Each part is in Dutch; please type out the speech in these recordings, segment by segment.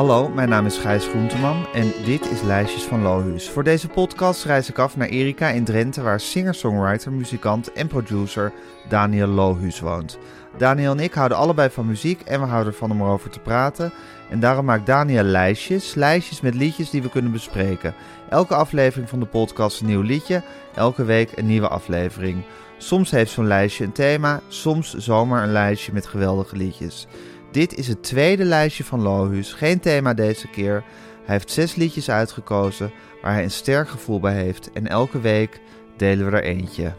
Hallo, mijn naam is Gijs Groenteman en dit is Lijstjes van Lohuus. Voor deze podcast reis ik af naar Erika in Drenthe, waar singer-songwriter, muzikant en producer Daniel Lohuus woont. Daniel en ik houden allebei van muziek en we houden ervan om erover te praten. En daarom maakt Daniel lijstjes, lijstjes met liedjes die we kunnen bespreken. Elke aflevering van de podcast een nieuw liedje, elke week een nieuwe aflevering. Soms heeft zo'n lijstje een thema, soms zomaar een lijstje met geweldige liedjes. Dit is het tweede lijstje van Lohuus, geen thema deze keer. Hij heeft zes liedjes uitgekozen waar hij een sterk gevoel bij heeft en elke week delen we er eentje.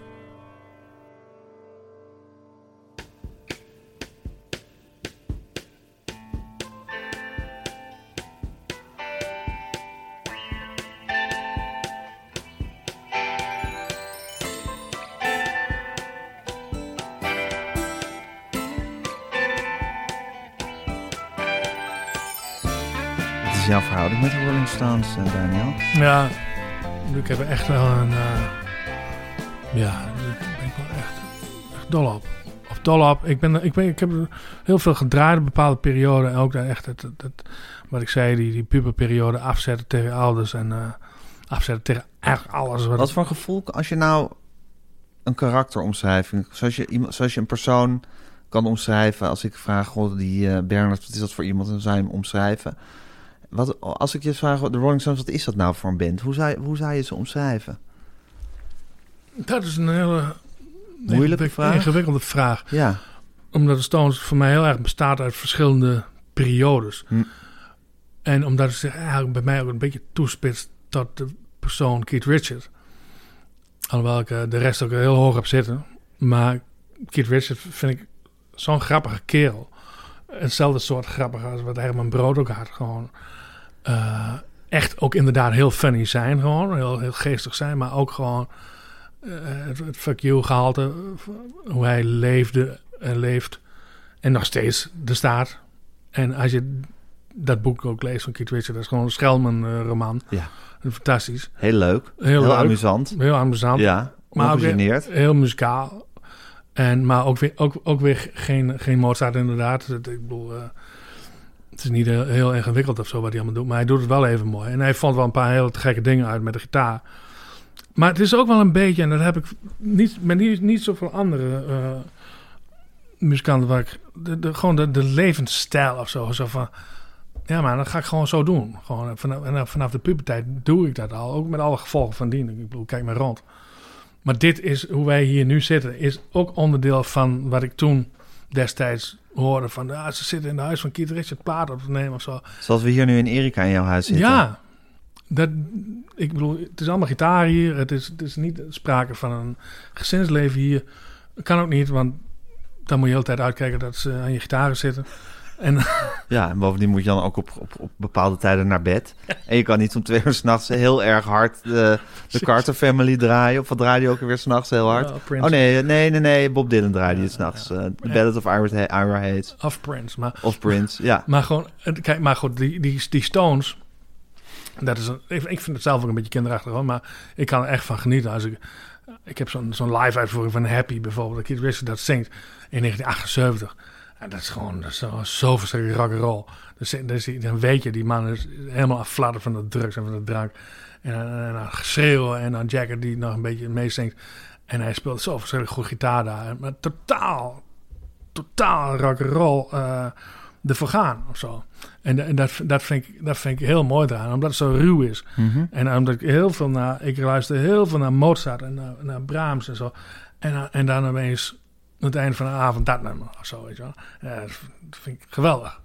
Daniel? Ja, ik heb echt wel een. eh, ja, daar ben ik wel echt, echt dol op. Of dol op. Ik, ben, ik, ben, ik heb heel veel gedraaid in bepaalde perioden. En ook daar echt het, het, het- wat ik zei, die, die puberperiode afzetten tegen ouders. En eh, afzetten tegen eigenlijk alles. Wat, Wat voor gevoel als je nou een karakteromschrijving, zoals je, iemand, zoals je een persoon kan omschrijven, als ik vraag, goh, die eh Bernard, wat is dat voor iemand, dan zou je hem omschrijven. Wat, als ik je vraag, de Rolling Stones, wat is dat nou voor een band? Hoe zou, je- hoe zou je ze omschrijven? Dat is een hele Moeilijke vraag? ingewikkelde vraag. Ja, Omdat de Stones voor mij heel erg bestaat uit verschillende periodes. Hm. En omdat het zich eigenlijk bij mij ook een beetje toespitst tot de persoon Keith Richards. Alhoewel ik eh, de rest ook heel hoog heb zitten. Maar Keith Richards vind ik zo'n grappige kerel. Hetzelfde soort grappig als wat Herman Brood ook had. Gewoon eh, echt ook inderdaad heel funny zijn. Gewoon heel, heel geestig zijn. Maar ook gewoon eh, het, fuck you gehalte. eh, Hoe hij leefde en leeft. En nog steeds er staat. En als je dat boek ook leest van Keith Richards. Dat is gewoon een Schelman eh, roman. Ja. Fantastisch. heel leuk, Heel, heel, leuk. amusant. Heel amusant. Ja, Maar ook weer-. Heel muzikaal. En, maar ook weer, ook, ook weer geen, geen Mozart inderdaad. Ik bedoel, het is niet heel, ingewikkeld of zo wat hij allemaal doet. Maar hij doet het wel even mooi. En hij vond wel een paar hele gekke dingen uit met de gitaar. Maar het is ook wel een beetje, en dat heb ik niet, met niet, niet zoveel andere eh, muzikanten waar ik, de, de, gewoon de, de levensstijl of zo. Zo van, ja maar dat ga ik gewoon zo doen. Gewoon vanaf, en vanaf de puberteit doe ik dat al. Ook met alle gevolgen van dien. Ik bedoel, kijk maar rond. Maar dit is hoe wij hier nu zitten. Is ook onderdeel van wat ik toen destijds hoorde. Van ja, ze zitten in het huis van Keith Richard plaat op te nemen of zo. Zoals we hier nu in Erika in jouw huis zitten. Ja, dat, ik bedoel, het is allemaal gitaar hier. Het is, het is niet sprake van een gezinsleven hier. Dat kan ook niet, want dan moet je de hele tijd uitkijken dat ze aan je gitaren zitten. En Ja, en bovendien moet je dan ook op, op, op bepaalde tijden naar bed. En je kan niet om twee uur s'nachts heel erg hard de, de Carter Family draaien. Of wat draai je ook weer s'nachts heel hard? Prince. Oh nee, nee, nee, nee. Bob Dylan draaide het s'nachts. eh The Ballad of Ira, Ha- Ira Hayes. of Prince. Maar, Of Prince, ja. maar gewoon, het- kijk, maar goed, die, die, die Stones. Dat is een, ik, ik vind het zelf ook een beetje kinderachtig hoor, maar ik kan er echt van genieten. Als ik, ik heb zo'n zo'n live uitvoering van Happy bijvoorbeeld, dat Keith Richards dat zingt in 1978. En dat is gewoon dat is zo, zo verschrikkelijk rock and roll. Dus, dus dan weet je, die man is helemaal afladderd van de drugs en van de drank. En, en, en dan geschreeuwen en dan Jagger die nog een beetje meezingt. En hij speelt zo verschrikkelijk goed gitaar daar. Maar totaal, totaal rock and roll eh ervoor gaan of zo. En, en dat, dat, vind ik, dat vind ik heel mooi eraan, omdat het zo ruw is. Mhm. En omdat ik heel veel naar, ik luister heel veel naar Mozart en naar, naar Brahms en zo. En, en dan aan het einde van de avond dat nummer of zo, weet je wel. Ja, dat vind ik geweldig.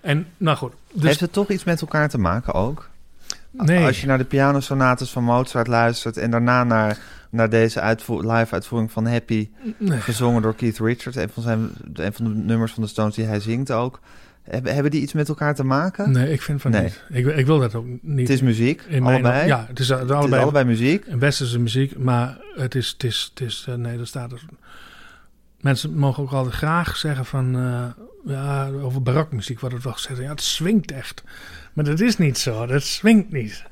En nou goed, dus Heeft het toch iets met elkaar te maken ook? nee. Als je naar de pianosonates van Mozart luistert... en daarna naar, naar deze uitvoer, live-uitvoering van Happy... nee. gezongen door Keith Richards, een van, zijn, een van de nummers van de Stones die hij zingt ook... Hebben, hebben die iets met elkaar te maken? Nee, ik vind van Nee. niet. Ik, ik wil dat ook niet. Het is muziek, in mijn- allebei. Ja, het is, het is het allebei, is allebei muziek. westerse muziek, maar het is, het is, het is eh, nee, er staat er. Mensen mogen ook altijd graag zeggen van, eh, ja, over barokmuziek wordt het wel gezegd, ja, het swingt echt. Maar dat is niet zo, dat swingt niet.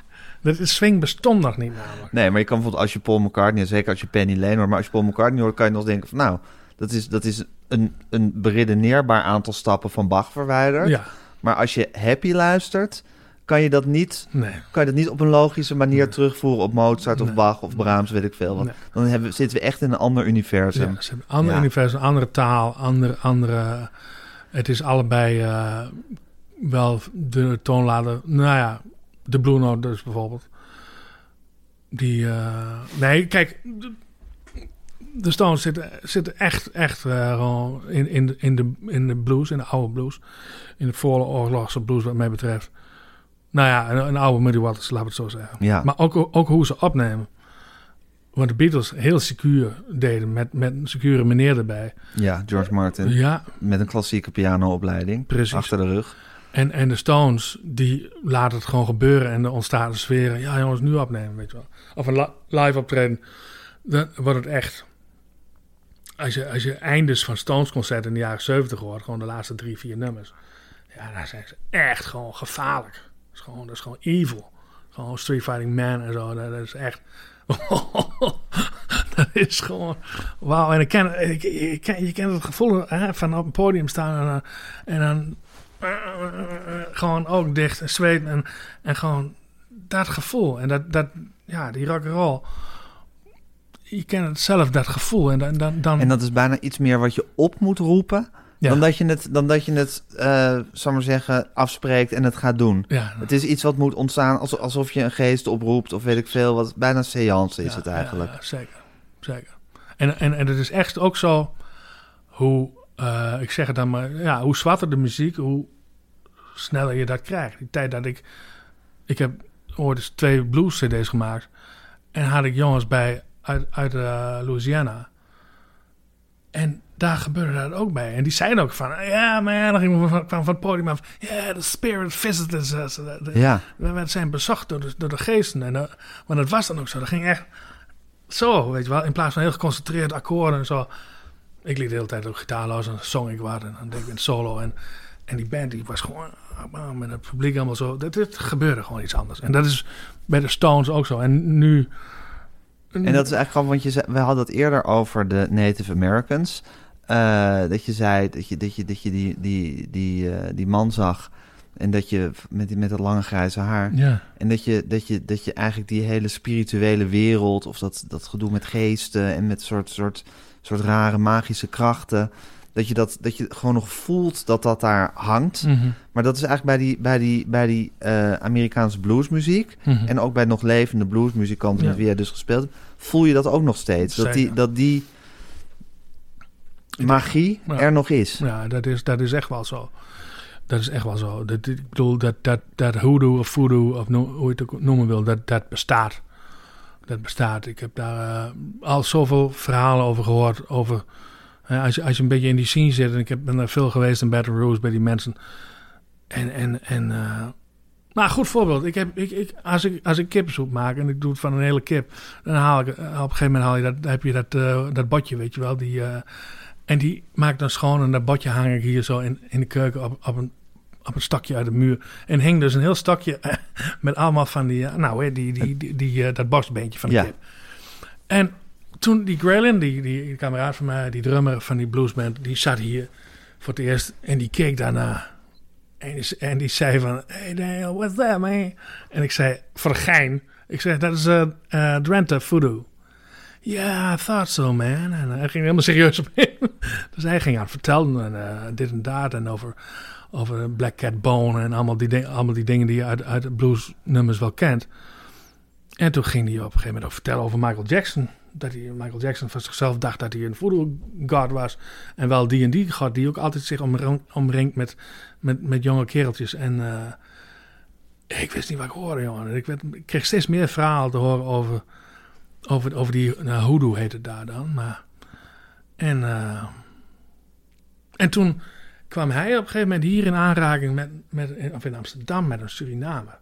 Dat het swing bestond nog niet namelijk. Nee, maar je kan bijvoorbeeld als je Paul McCartney, zeker als je Penny Lane hoort, maar als je Paul McCartney hoort, kan je nog denken van, nou, dat is, dat is een, een beredeneerbaar aantal stappen van Bach verwijderd. Ja, Maar als je happy luistert, kan je dat niet, Nee. kan je dat niet op een logische manier Nee. terugvoeren op Mozart of. Bach of Brahms, weet ik veel. wat. Nee. Dan hebben, zitten we echt in een ander universum. Ja, ze hebben een ander Ja. universum, andere taal, andere, andere. Het is allebei eh, wel de toonladen. Nou ja, de Blue Note dus bijvoorbeeld. Die, eh, nee, kijk, de, de Stones zitten, zitten echt, echt eh, gewoon in, in, de, in, de, in de blues, in de oude blues. In de vooroorlogse blues wat mij betreft. Nou ja, een, een oude Muddy Waters, laat ik het zo zeggen. Ja. Maar ook, ook hoe ze opnemen. Want de Beatles heel secuur deden, met, met een secure meneer erbij. Ja, George Martin. Ja, Met een klassieke pianoopleiding Precies. achter de rug. en, en de Stones, die laten het gewoon gebeuren en er ontstaat een sfeer. Ja jongens, nu opnemen, weet je wel. Of een li- live optreden, dan wordt het echt... Als je, als je eindes van Stones concert in de jaren 70 hoort, gewoon de laatste drie, vier nummers. Ja, dan zijn ze echt gewoon gevaarlijk. Gewoon, dat is gewoon evil. Gewoon Street Fighting Man en zo, dat, is echt... dat is gewoon... Wauw, en ik ken, je kent het gevoel hè, van op een podium staan en, dan- en dan... gewoon ook dicht en zweten en, en gewoon dat gevoel. En dat, dat ja, die rock. Je kent zelf, dat gevoel. En dan, dan En dat is bijna iets meer wat je op moet roepen. Ja, Dan dat je het, dan dat je het eh zal maar zeggen, afspreekt en het gaat doen. ja, Het is iets wat moet ontstaan als- alsof je een geest oproept of weet ik veel. Wat bijna seance is ja, het eigenlijk. ja, zeker, zeker. En, en, en het is echt ook zo hoe, eh, ik zeg het dan maar, ja, hoe zwarter de muziek, hoe sneller je dat krijgt. Die tijd dat ik, ik heb ooit eens twee blues cd's gemaakt. En had ik jongens bij uit, uit eh, Louisiana. En daar gebeurde dat ook bij. En die zeiden ook van, ja, maar ja, dan gingen we van, van, van het podium af. Ja, de spirit visitors. eh, Ja, we zijn bezocht door de, door de geesten. En, eh, want het was dan ook zo. Dat ging echt zo, weet je wel. In plaats van heel geconcentreerd akkoorden en zo. Ik liet de hele tijd ook gitaarloos en dan zong ik wat. En dan deed ik een solo. En, en die band die was gewoon ah, met het publiek allemaal zo. Dat, dit gebeurde gewoon iets anders. En dat is bij de Stones ook zo. En nu... en dat is eigenlijk gewoon, want je zei, we hadden het eerder over de Native Americans. Eh, dat je zei dat je, dat je, dat je die, die, die, eh, die man zag. En dat je met, met dat lange grijze haar. Ja, En dat je, dat, je, dat je eigenlijk die hele spirituele wereld, of dat, dat gedoe met geesten en met soort, soort, soort rare magische krachten, dat je, dat, dat je gewoon nog voelt dat dat daar hangt. Mhm, Maar dat is eigenlijk bij die, bij die, bij die eh, Amerikaanse bluesmuziek mhm. en ook bij nog levende bluesmuzikanten Ja. met wie jij dus gespeeld hebt, voel je dat ook nog steeds. Dat die, dat die magie Ja. er nog is. Ja, dat is, dat is echt wel zo. Dat is echt wel zo. Dat, ik bedoel, dat, dat, dat hoodoo of voodoo, of no- hoe je het ook noemen wil, dat, dat bestaat. Dat bestaat. Ik heb daar eh, al zoveel verhalen over gehoord. Over, als, je, als je een beetje in die scene zit, en ik heb, ben daar veel geweest in Baton Rouge bij die mensen. En, en, en nou, goed voorbeeld. Ik heb, ik, ik, als, ik, als ik kippensoep maak en ik doe het van een hele kip, dan haal ik, op een gegeven moment haal je dat, heb je dat, eh, dat botje, weet je wel, die... en die maak ik dan schoon en dat botje hang ik hier zo in, in de keuken op, op, een, op een stakje uit de muur. En hing dus een heel stakje eh, met allemaal van die, eh, nou hè, die, die, die, die, eh, dat borstbeentje van de Ja. kip. En toen die Graylin, die, die, die kameraad van mij, die drummer van die bluesband, die zat hier voor het eerst en die keek daarna. En die, en die zei van, hey Daniel, what's that man? En ik zei, voor de gein, ik zei, dat is eh, Drenthe Voodoo. Ja, I thought so, man. En hij ging helemaal serieus op in. dus hij ging aan het vertellen en eh, dit en dat en over, over Black Cat Bone en allemaal die, allemaal die dingen die je uit, uit bluesnummers wel kent. En toen ging hij op een gegeven moment ook vertellen over Michael Jackson. Dat hij, Michael Jackson van zichzelf dacht dat hij een voodoo god was. En wel die en die god die ook altijd zich omring- omringt met, met, met jonge kereltjes. En eh, ik wist niet wat ik hoorde, jongen. Ik, werd, ik kreeg steeds meer verhalen te horen over, over, over die nou, hoodoo heet het daar dan. Maar, en, eh, en toen kwam hij op een gegeven moment hier in aanraking met, met of in Amsterdam met een Surinamer.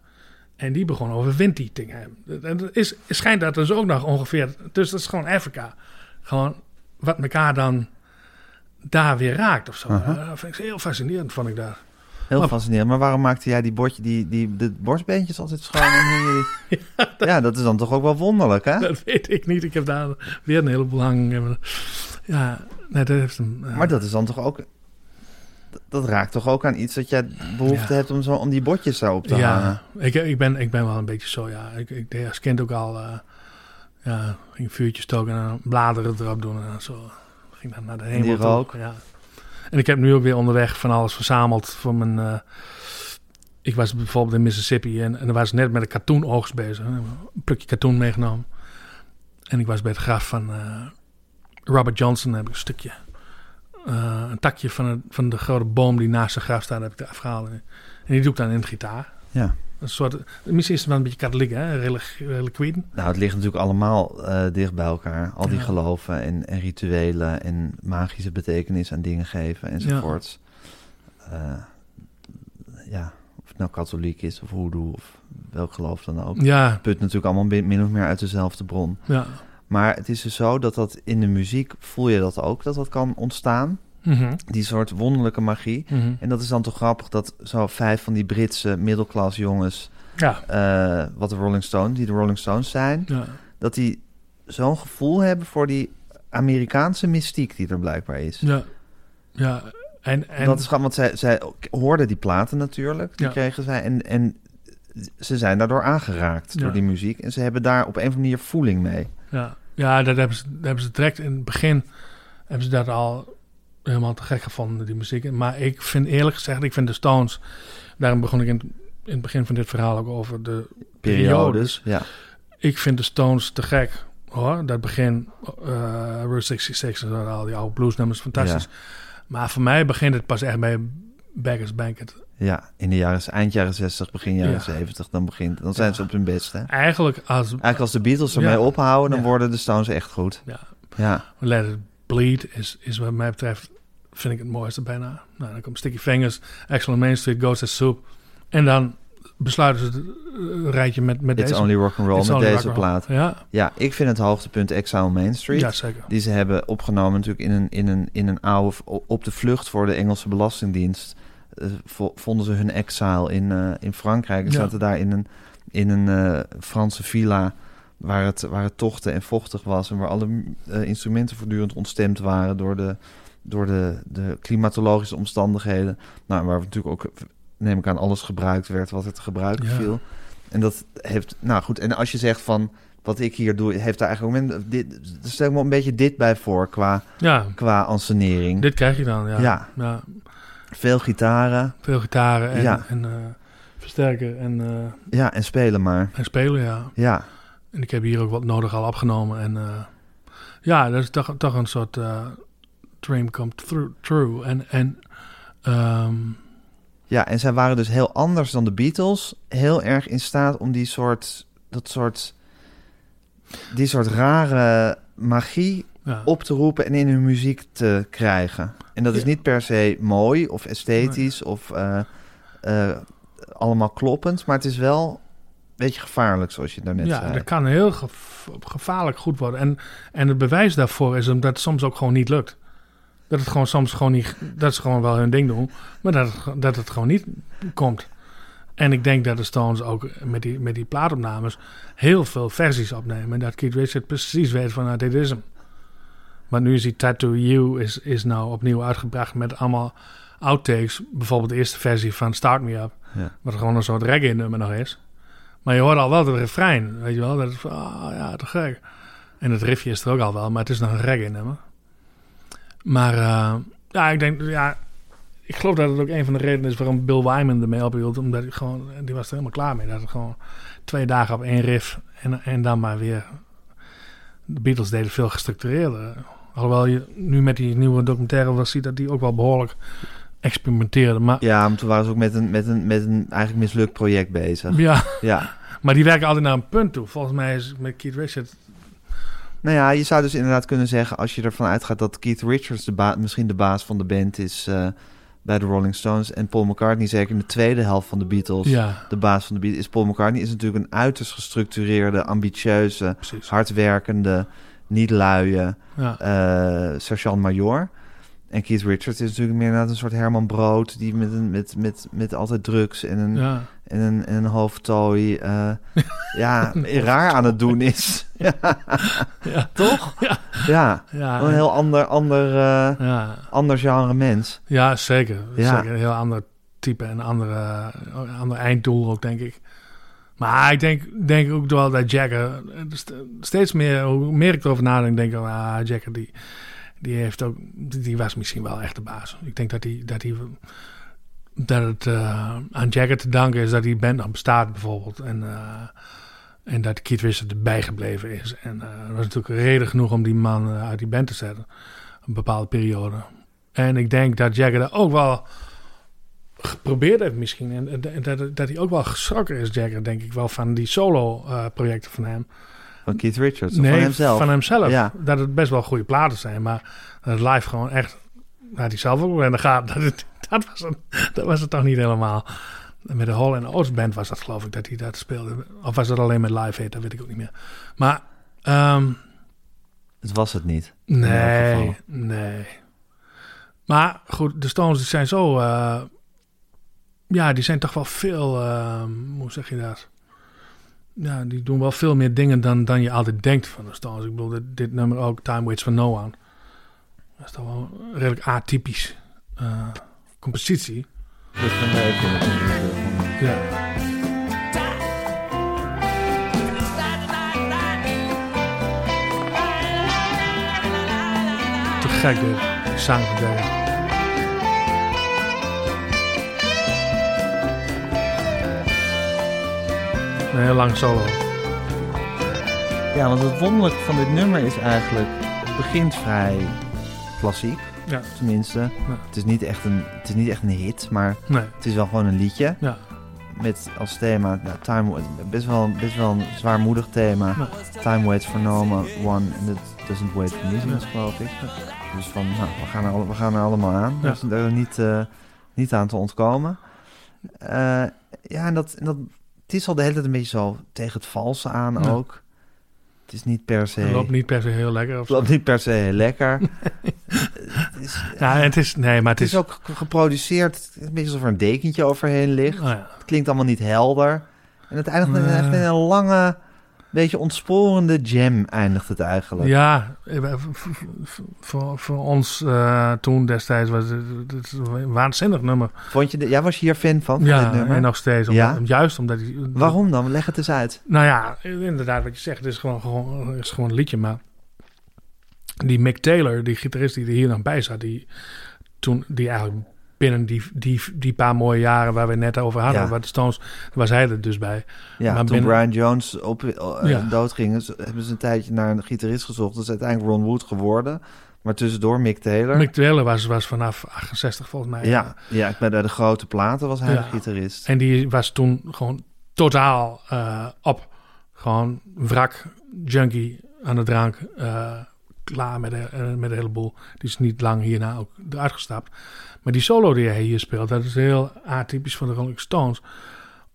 En die begon over windieting. En het is, het schijnt dat dus ook nog ongeveer. Dus dat is gewoon Afrika. Gewoon wat elkaar dan daar weer raakt of zo. Dat vind ik heel fascinerend, vond ik daar. Heel Maar- fascinerend. Maar waarom maakte jij die, bordje, die, die de borstbeentjes altijd schoon? En je die- ja, dat is dan toch ook wel wonderlijk, hè? Dat weet ik niet. Ik heb daar weer een heleboel hangen. Ja, nee, dat heeft hem. Maar dat is dan toch ook... dat raakt toch ook aan iets dat jij behoefte Ja. hebt om, zo, om die botjes daarop te ja, hangen. ik, ik, ben, ik ben wel een beetje zo, ja. Ik, ik deed als kind ook al, eh, ja, ging een vuurtje stoken en bladeren erop doen en zo. Ging dan naar de hemel die toe. Ja. En ik heb nu ook weer onderweg van alles verzameld voor mijn... eh, ik was bijvoorbeeld in Mississippi en, en was net met een katoenoogst bezig. Een plukje katoen meegenomen. En ik was bij het graf van eh, Robert Johnson. heb ik een stukje, eh, een takje van, het, van de grote boom die naast zijn graf staat, heb ik er afgehaald. En die doe ik dan in de gitaar. Ja. Een soort, misschien is het wel een beetje katholiek, hè? Reliquien. Nou, het ligt natuurlijk allemaal eh, dicht bij elkaar. Al die Ja. geloven en, en rituelen en magische betekenis aan dingen geven enzovoorts. Eh, ja, of het nou katholiek is of hoedoe of welk geloof dan ook. Ja, Put natuurlijk allemaal min of meer uit dezelfde bron. ja. Maar het is dus zo dat dat in de muziek, voel je dat ook, dat dat kan ontstaan. Mhm, Die soort wonderlijke magie. mhm. En dat is dan toch grappig dat zo vijf van die Britse middelklas jongens, Ja, eh, wat de Rolling Stones, die de Rolling Stones zijn, ja. dat die zo'n gevoel hebben voor die Amerikaanse mystiek die er blijkbaar is. Ja, ja. En, en dat is grappig, want zij, zij hoorden die platen natuurlijk, die Ja. kregen zij. En, en ze zijn daardoor aangeraakt Ja. door die muziek. En ze hebben daar op een of andere manier voeling mee. ja, ja dat hebben, ze, dat hebben ze direct in het begin hebben ze dat al helemaal te gek gevonden, die muziek. Maar ik vind eerlijk gezegd, ik vind de Stones, daarom begon ik in, in het begin van dit verhaal ook over de Periodes. Ja. Ik vind de Stones te gek, hoor. Dat begin, eh Route 66 en al die oude bluesnummers, fantastisch. Maar voor mij begint het pas echt bij Beggars Banquet. ja, in de jaren, eind jaren 60, begin jaren Ja. 70, dan, begint, dan zijn Ja. ze op hun best. Hè? Eigenlijk als Eigenlijk als de Beatles ermee Ja. ophouden, dan worden de Stones echt goed. Ja. Ja, Let It Bleed is, is wat mij betreft, vind ik het mooiste bijna. Nou, dan komt Sticky Fingers, Excellent Main Street, Ghost Soup. En dan besluiten ze het eh, rijtje met, met It's deze. Only Rock and Roll It's met deze plaat. Ja, Ja, ik vind het hoogtepunt Exile on Main Street. ja, zeker. Die ze hebben opgenomen natuurlijk in een, in een, in een oude... op de vlucht voor de Engelse Belastingdienst. eh, vo- vonden ze hun exile in, eh, in Frankrijk. En Ja. zaten daar in een, in een Franse villa... Waar het, waar het tochten en vochtig was... en waar alle instrumenten voortdurend ontstemd waren... door de, door de, de klimatologische omstandigheden. Nou, waar natuurlijk ook, neem ik aan, alles gebruikt werd... wat te gebruiken Ja. viel. En dat heeft... Nou goed, en als je zegt van... wat ik hier doe, heeft daar eigenlijk ook... Dit, stel ik me een beetje dit bij voor qua, Ja, qua ansenering. dit krijg je dan, ja. Ja. ja. Veel gitaren. Veel gitaren en, Ja. en eh, versterken en, eh, Ja, en spelen maar. en spelen, ja. Ja, En ik heb hier ook wat nodig al opgenomen. En eh, ja, dat is toch, toch een soort dream come through. true. En, en ehm, ja, en zij waren dus heel anders dan de Beatles. Heel erg in staat om die soort... Dat soort... Die soort rare magie ja. op te roepen en in hun muziek te krijgen. En dat is Ja. niet per se mooi of esthetisch of eh, eh, allemaal kloppend, maar het is wel een beetje gevaarlijk, zoals je daarnet ja, zei. dat kan heel gevaarlijk goed worden. En, en het bewijs daarvoor is omdat het soms ook gewoon niet lukt. Dat het gewoon soms gewoon niet... Dat ze gewoon wel hun ding doen. Maar dat het, dat het gewoon niet komt. En ik denk dat de Stones ook met die, met die plaatopnames heel veel versies opnemen. En dat Keith Richards precies weet van nou, dit is hem. Maar nu is die Tattoo You is, is nou opnieuw uitgebracht met allemaal outtakes. Bijvoorbeeld de eerste versie van Start Me Up. Ja. Wat gewoon een soort reggae nummer nog is. Maar je hoort al wel het refrein, weet je wel. Dat is van, ah ja, te gek. En het riffje is er ook al wel, maar het is nog een reggae nummer. Maar eh, ja, ik denk, ja, ik geloof dat het ook een van de redenen is waarom Bill Wyman ermee ophield. Omdat hij gewoon, die was er helemaal klaar mee. Dat het gewoon twee dagen op één riff en, en dan maar weer. De Beatles deden veel gestructureerder. Alhoewel je nu met die nieuwe documentaire wel ziet dat die ook wel behoorlijk experimenteerden. Maar Ja, maar toen waren ze ook met een, met een, met een eigenlijk mislukt project bezig. ja, Ja. maar die werken altijd naar een punt toe. Volgens mij is met Keith Richards Nou ja, je zou dus inderdaad kunnen zeggen, als je ervan uitgaat dat Keith Richards de ba- misschien de baas van de band is eh, bij de Rolling Stones en Paul McCartney zeker in de tweede helft van de Beatles Ja, de baas van de Beatles is. Paul McCartney is natuurlijk een uiterst gestructureerde, ambitieuze, precies. hardwerkende, niet luie Ja. eh sergeant-major. En Keith Richards is natuurlijk meer inderdaad een soort Herman Brood... die met, een, met, met, met altijd drugs en een, Ja. en een, en een hoofdtooi... eh, ja, raar aan het doen is. ja, toch? Ja. Ja, Ja, een heel ander, ander, eh, genre mens. ja, zeker. Ja. Zeker een heel ander type en een andere, een ander einddoel ook, denk ik. Maar ik denk, denk ook wel dat Jagger eh, st- steeds meer, hoe meer ik erover nadenk, denk ik, ah, Jagger die, die heeft ook, die die was misschien wel echt de baas. Ik denk dat hij, dat hij, dat het eh, aan Jagger te danken is dat die band nog bestaat bijvoorbeeld. En, eh, en dat Keith Richards erbij gebleven is. En eh, dat was natuurlijk reden genoeg om die man eh, uit die band te zetten. Een bepaalde periode. En ik denk dat Jagger dat ook wel geprobeerd heeft misschien. En, en- en dat, dat hij ook wel geschrokken is, Jagger, denk ik wel, van die solo-projecten van hem. Van Keith Richards, of nee, van hemzelf. van hemzelf. Ja. Dat het best wel goede platen zijn, maar het live gewoon echt... Dat hij zelf ook de gaten. Dat, het- dat, was het, dat was het toch niet helemaal. Met de Hall and Oates band was dat geloof ik dat hij dat speelde. Of was dat alleen met live hit, dat weet ik ook niet meer. Maar ehm, Het was het niet. Nee, nee. Maar goed, de Stones die zijn zo... eh, ja, die zijn toch wel veel... eh, hoe zeg je dat? Ja, die doen wel veel meer dingen dan, dan je altijd denkt van de Stones. Ik bedoel, dit, dit nummer ook, Time Waits for No One. Dat is toch wel redelijk atypisch. eh, compositie. Dat. Ja. Te gek. Die zang van Een heel lang solo. Ja, want het wonderlijke van dit nummer is eigenlijk... Het begint vrij klassiek, Ja, tenminste. Het, is niet echt een, het is niet echt een hit, maar nee. het is wel gewoon een liedje. Ja. Met als thema, nou, time, best, wel, best wel een zwaarmoedig thema. Ja. Time waits for no one and it doesn't wait for me, geloof ik. Dus van, nou, we gaan er, alle- we gaan er allemaal aan. Dus er niet, eh, niet aan te ontkomen. Eh, ja, en dat, en dat, het is al de hele tijd een beetje zo tegen het valse aan Ja. ook. Het is niet per se... Het loopt niet per se heel lekker. Of loopt niet per se heel lekker. het, is, Ja, en het is... Nee, maar het het is is... ook ge- geproduceerd, een beetje alsof er een dekentje overheen ligt. Oh ja. Het klinkt allemaal niet helder. En het eindigt in een lange, beetje ontsporende jam eindigt het eigenlijk. Ja, eh, voor, voor ons eh, toen destijds was het, een waanzinnig nummer. Vond je de, jij was hier fan van, van ja, dit nummer? en nog steeds. Om, Ja? Juist omdat hij... Waarom dan? Leg het eens uit. Nou ja, inderdaad, wat je zegt, het is gewoon, gewoon, is gewoon een liedje. Maar die Mick Taylor, die gitarist die er hier nog bij zat, die toen, die eigenlijk binnen die, die, die paar mooie jaren waar we net over hadden, Ja. waar de Stones, was hij er dus bij. Ja, Maar toen binnen- Brian Jones op, eh, Ja. doodging, ze- hebben ze een tijdje naar een gitarist gezocht. Dat is uiteindelijk Ron Wood geworden. Maar tussendoor Mick Taylor. Mick Taylor was, was vanaf 68 volgens mij. ja, ja, bij de, de grote platen was hij Ja. de gitarist. En die was toen gewoon totaal eh, op. Gewoon wrak, junkie aan de drank. eh, klaar met de, eh, met de hele boel. Die is niet lang hierna ook eruit gestapt. Maar die solo die hij hier speelt, dat is heel atypisch voor de Rolling Stones.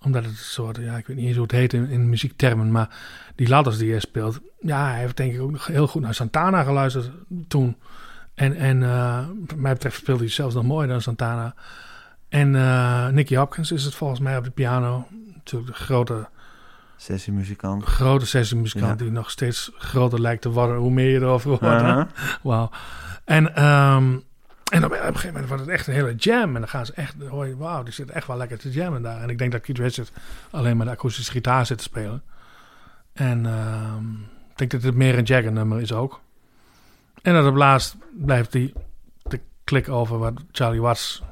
Omdat het een soort, ja, ik weet niet hoe het heet in, in muziektermen, maar die ladders die hij speelt. Ja, hij heeft denk ik ook nog heel goed naar Santana geluisterd toen. En, en eh, wat mij betreft speelde hij zelfs nog mooier dan Santana. En eh, Nicky Hopkins is het volgens mij op de piano. Natuurlijk de grote, Sessiemuzikant. grote sessiemuzikant Ja. die nog steeds groter lijkt te worden hoe meer je erover hoort. hè? Uh-huh. Wauw. En, ehm, en op, een gegeven moment wordt het echt een hele jam. En dan gaan ze echt, dan hoor je, wauw, die zit echt wel lekker te jammen daar. En ik denk dat Keith Richards alleen maar de akoestische gitaar zit te spelen. En ehm, ik denk dat het meer een Jagger nummer is ook. En dat op laatst blijft die de klik over wat Charlie Watts...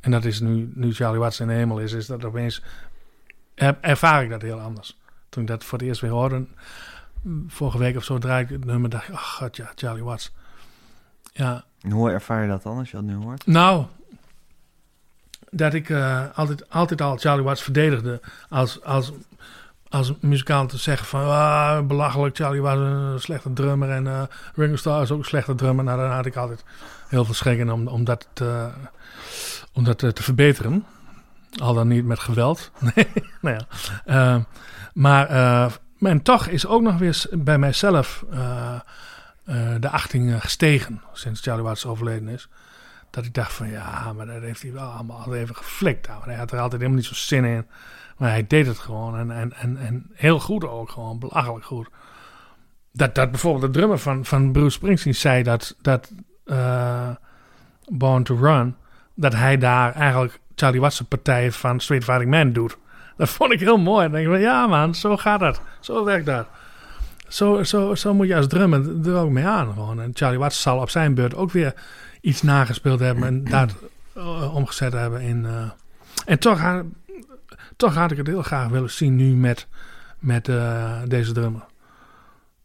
En dat is nu, nu Charlie Watts in de hemel is, is dat opeens... er- ervaar ik dat heel anders. Toen ik dat voor het eerst weer hoorde, vorige week of zo draai ik het nummer, dacht ik, ach god ja, Charlie Watts. Ja, En hoe ervaar je dat dan als je dat nu hoort? nou, dat ik eh, altijd, altijd al Charlie Watts verdedigde als, als, als muzikant te zeggen van ah, belachelijk, Charlie Watts een slechte drummer en eh Ringo Starr is ook een slechte drummer. Nou, dan had ik altijd heel veel schrik in om, om dat, te, om dat te verbeteren. Al dan niet met geweld. nee, nou ja. Eh, maar, eh, en toch is ook nog weer bij mijzelf eh, eh, de achting eh, gestegen sinds Charlie Watts overleden is. Dat ik dacht van ja, maar dat heeft hij wel allemaal even geflikt. Nou, hij had er altijd helemaal niet zo zin in. Maar hij deed het gewoon. En, en, en, en heel goed ook, gewoon belachelijk goed. Dat, dat bijvoorbeeld de drummer van, van Bruce Springsteen zei dat, dat Born to Run, dat hij daar eigenlijk Charlie Watts' partij van Straight Fighting Man doet. Dat vond ik heel mooi. Dan denk ik van ja man, zo gaat dat. Zo werkt dat. Zo, zo, zo moet je als drummer er ook mee aan. Gewoon. En Charlie Watts zal op zijn beurt ook weer iets nagespeeld hebben en dat uh, omgezet hebben in. Uh, en toch, had, toch had ik het heel graag willen zien nu met, met uh, deze drummer.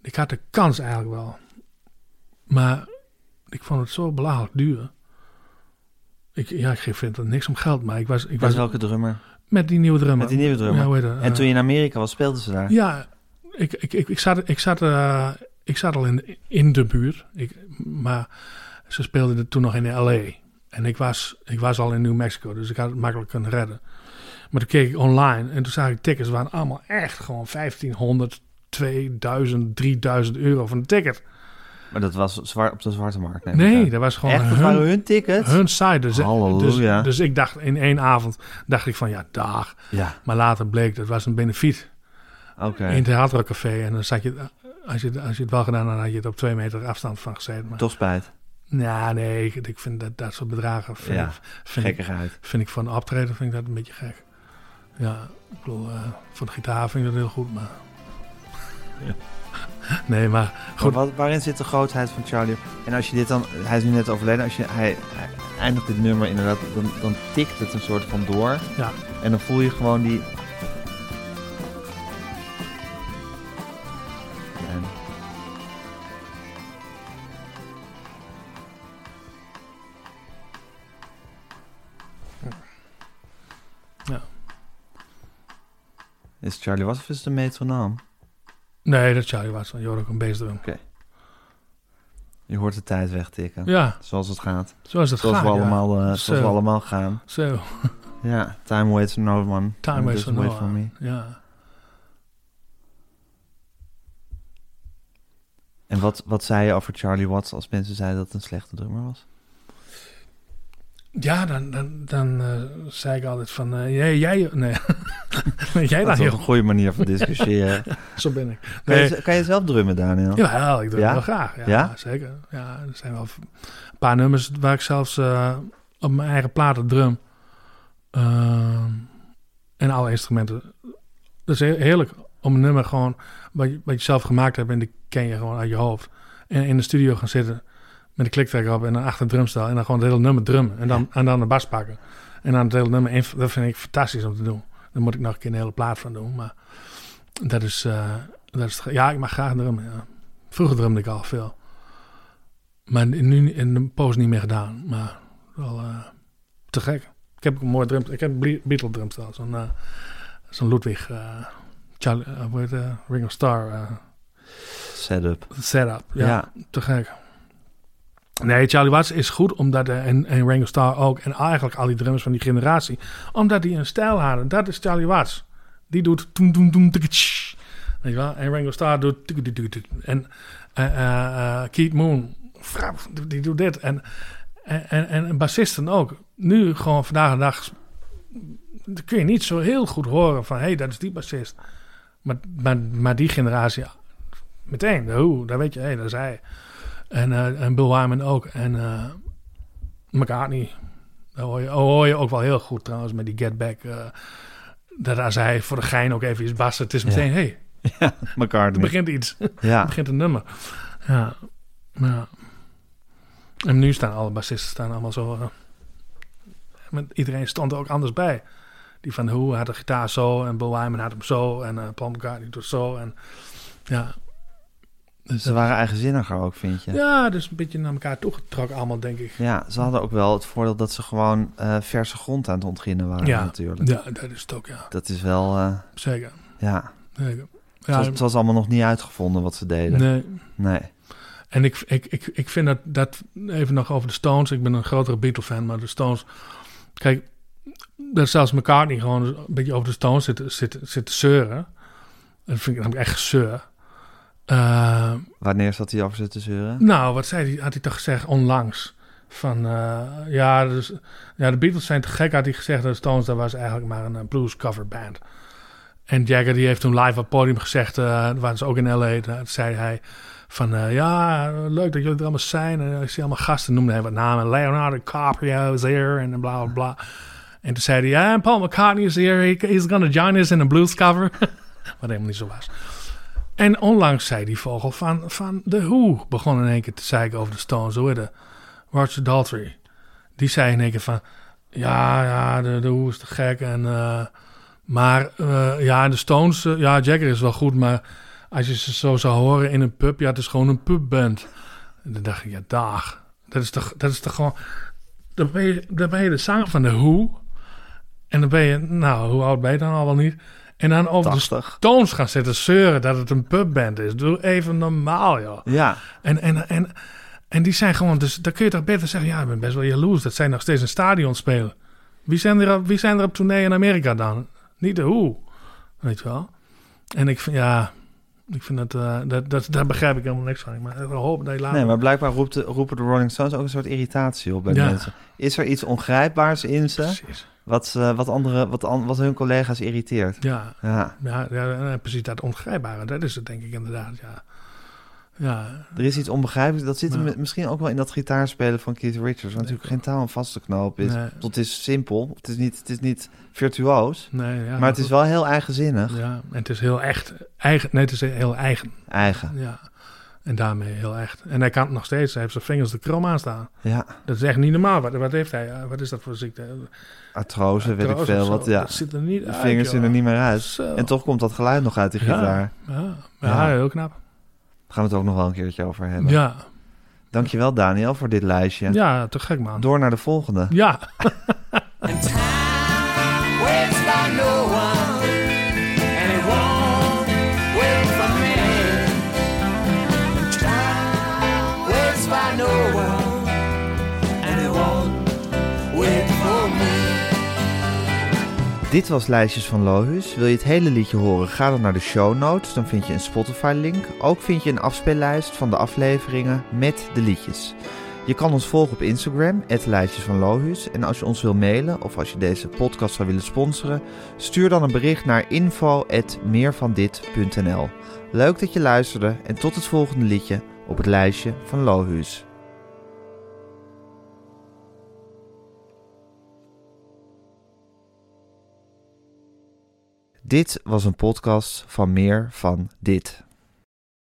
Ik had de kans eigenlijk wel. Maar ik vond het zo belachelijk duur. Ik, ja, ik vind het niks om geld, maar ik was... Ik was welke drummer? Met die nieuwe drummer. Met die nieuwe drummer. Ja, hoe heet dat? En toen je in Amerika was, speelden ze daar? Ja, ik, ik, ik, ik zat, ik, zat, uh, ik zat al in, in de buurt. Ik, maar ze speelden toen nog in L.A. En ik was, ik was al in New Mexico, dus ik had het makkelijk kunnen redden. Maar toen keek ik online en toen zag ik tickets waren allemaal echt gewoon 1500, 2000, 3000 euro van een ticket. Maar dat was zwaar op de zwarte markt? Nee, nee dat was gewoon Echt, dat hun, waren hun tickets? hun site. Dus, dus, dus ik dacht in één avond, dacht ik van ja, dag. Ja, Maar later bleek, dat was een benefiet oké. in het theatercafé. En dan zat je, als je, als je het wel gedaan had, had je het op twee meter afstand van gezeten. Maar, Toch spijt. ja, nee, ik, ik vind dat, dat soort bedragen, vind, Ja, ik, vind, ik, vind ik een optreden vind ik dat een beetje gek. Ja, ik bedoel, eh, voor de gitaar vind ik dat heel goed, maar... Ja. Nee, maar Maar goed. wat, waarin zit de grootheid van Charlie? En als je dit dan, hij is nu net overleden, als je, hij, hij eindigt dit nummer inderdaad, dan, dan tikt het een soort van door. Ja. En dan voel je gewoon die... Is Charlie Watts of is het een metronoom? Nee, dat is Charlie Watson. Je hoort ook een bassdrum. Je hoort de tijd wegtikken. Ja, Zoals het gaat. zoals het Zoals, gaat. we ja. allemaal, eh, Zo. zoals we allemaal gaan. Zo, Ja, time waits for no one. time And waits for no wait for one. me. Ja. En wat, wat zei je over Charlie Watts als mensen zeiden dat het een slechte drummer was? Ja, dan, dan, dan eh, zei ik altijd van... eh, jij, jij, nee. jij dat is een goede manier van discussiëren. Zo ben ik. kan, Nee, je, kan je zelf drummen, Daniel? ja, ik Ja? het wel graag. Ja, Ja? zeker. Ja, er zijn wel een paar nummers waar ik zelfs eh, op mijn eigen platen drum. Ehm, en alle instrumenten. Dat is heerlijk om een nummer gewoon... Wat je, wat je zelf gemaakt hebt en die ken je gewoon uit je hoofd. En in de studio gaan zitten met een kliktrekker op en dan achter een drumstel. En dan gewoon het hele nummer drummen. En dan, en dan de bas pakken. En dan het hele nummer in. Dat vind ik fantastisch om te doen. Daar moet ik nog een keer een hele plaat van doen. Maar dat is... eh, dat is ja, ik mag graag drummen, ja. Vroeger drumde ik al veel. Maar nu in de poos niet meer gedaan. Maar wel eh, te gek. Ik heb ook een mooi drum. Ik heb een Beatle drumstel. Zo'n uh, zo'n Ludwig... Charlie? Ring of Star Setup. setup. Ja, Ja. te gek. Nee, Charlie Watts is goed, omdat uh, en, en Ringo Starr ook, en eigenlijk al die drummers van die generatie, omdat die een stijl hadden. Dat is Charlie Watts. Die doet toem toem toem. Weet? En Ringo Starr doet en uh, Keith Moon, die doet dit. En, en, en, en bassisten ook. Nu gewoon vandaag de dag dan kun je niet zo heel goed horen van, hé, hey, dat is die bassist. Maar, maar, maar die generatie, meteen, hoe, daar weet je, hé, hey, dat is hij. En, uh, en Bill Wyman ook. En uh, McCartney. Daar hoor je, hoor je ook wel heel goed trouwens met die Get Back. Uh, dat als hij voor de gein ook even is bassen. Het is meteen, hé, hey, Ja, elkaar er begint iets. Ja. er begint een nummer. Ja. ja. En nu staan alle bassisten staan allemaal zo... Met, iedereen stond er ook anders bij. Die van hoe had de gitaar zo en Bill Wyman had hem zo en Paul McCartney doet zo en ja. Dus ze waren eigenzinniger ook, vind je? Ja, dus een beetje naar elkaar toegetrokken allemaal, denk ik. Ja, ze hadden ook wel het voordeel dat ze gewoon uh, verse grond aan het ontginnen waren ja, natuurlijk. Ja, dat is het ook, ja. Dat is wel... Uh, Zeker. Ja. Zeker. Ja, het, was, het was allemaal nog niet uitgevonden wat ze deden. Nee. Nee. En ik, ik, ik, ik vind dat, dat, even nog over de Stones. Ik ben een grotere Beatle-fan, maar de Stones... Kijk, dat zelfs McCartney gewoon een beetje over de Stones zit, zit, zit te zeuren. Dat vind ik namelijk echt gezeur. Uh, Wanneer zat hij over zitten zeuren? Nou, wat zei hij? Had hij toch gezegd onlangs? van eh, ja, dus, ja, de Beatles zijn te gek, had hij gezegd. De Stones, dat was eigenlijk maar een, blues cover band. En Jagger die heeft toen live op het podium gezegd, uh, waren ze ook in L.A., daar zei hij van uh, ja, leuk dat jullie er allemaal zijn. En ik zie allemaal gasten, noemde hij wat namen. Leonardo DiCaprio is here en bla bla bla. En toen zei hij, ja, Paul McCartney is here. he's gonna join us in a blues cover. wat helemaal niet zo was. En onlangs zei die vogel van, van The Who begon in één keer te zeiken over de Stones. Hoe heet Roger Daltrey. Die zei in één keer van... Ja, ja, de, de Who is te gek. En, uh, maar uh, ja, de Stones... Uh, ja, Jagger is wel goed, maar... Als je ze zo zou horen in een pub... Ja, het is gewoon een pubband. En dan dacht ik, ja, dag. Dat is toch, dat is toch gewoon... Dan ben, je, ben je de zanger van de Who. En dan ben je... Nou, hoe oud ben je dan al wel niet? En dan over 80. de Stones gaan zitten zeuren dat het een pubband is. Doe even normaal, joh. Ja. En, en, en en die zijn gewoon, dus dan kun je toch beter zeggen: ja, ik ben best wel jaloers. Dat zijn nog steeds een stadion spelen. Wie zijn er, wie zijn er op tournee in Amerika dan? Niet de hoe, weet je wel. En ik vind, ja, ik vind dat, uh, dat, dat, daar begrijp ik helemaal niks van. Maar ik hoop dat je later... Nee, maar blijkbaar roept de, roepen de Rolling Stones ook een soort irritatie op bij ja. mensen. Is er iets ongrijpbaars in ze? Precies. Wat, uh, wat, andere, wat, wat hun collega's irriteert? Ja, ja. ja, ja precies dat ongrijpbare. Dat is het denk ik inderdaad, ja. Ja. Er is iets onbegrijpelijks. Dat zit ja. misschien ook wel in dat gitaarspelen van Keith Richards. Wat natuurlijk geen taal vast vaste knoop is. Nee. Het is simpel. Het is niet, het is niet virtuoos. Nee, ja, maar het is wel heel eigenzinnig. Ja, en het is heel echt. Eigen, nee, het is heel eigen. Eigen. Ja. En daarmee heel echt. En hij kan het nog steeds. Hij heeft zijn vingers de krom aan staan. Ja. Dat is echt niet normaal. Wat, wat heeft hij? Wat is dat voor ziekte? Artrose, weet ik veel. Wat, ja. Dat zit er niet de vingers zien er niet meer uit. En toch komt dat geluid nog uit die gitaar. Ja, ja. heel knap gaan we het ook nog wel een keertje over hebben. Ja. Dankjewel Daniel voor dit lijstje. Ja, te gek man. Door naar de volgende. Ja. Dit was Lijstjes van Lohus. Wil je het hele liedje horen? Ga dan naar de show notes. Dan vind je een Spotify-link. Ook vind je een afspeellijst van de afleveringen met de liedjes. Je kan ons volgen op Instagram, Lijstjes van Lohus. En als je ons wil mailen of als je deze podcast zou willen sponsoren, stuur dan een bericht naar info.meervandit.nl. Leuk dat je luisterde en tot het volgende liedje op het lijstje van Lohus. Dit was een podcast van meer van dit.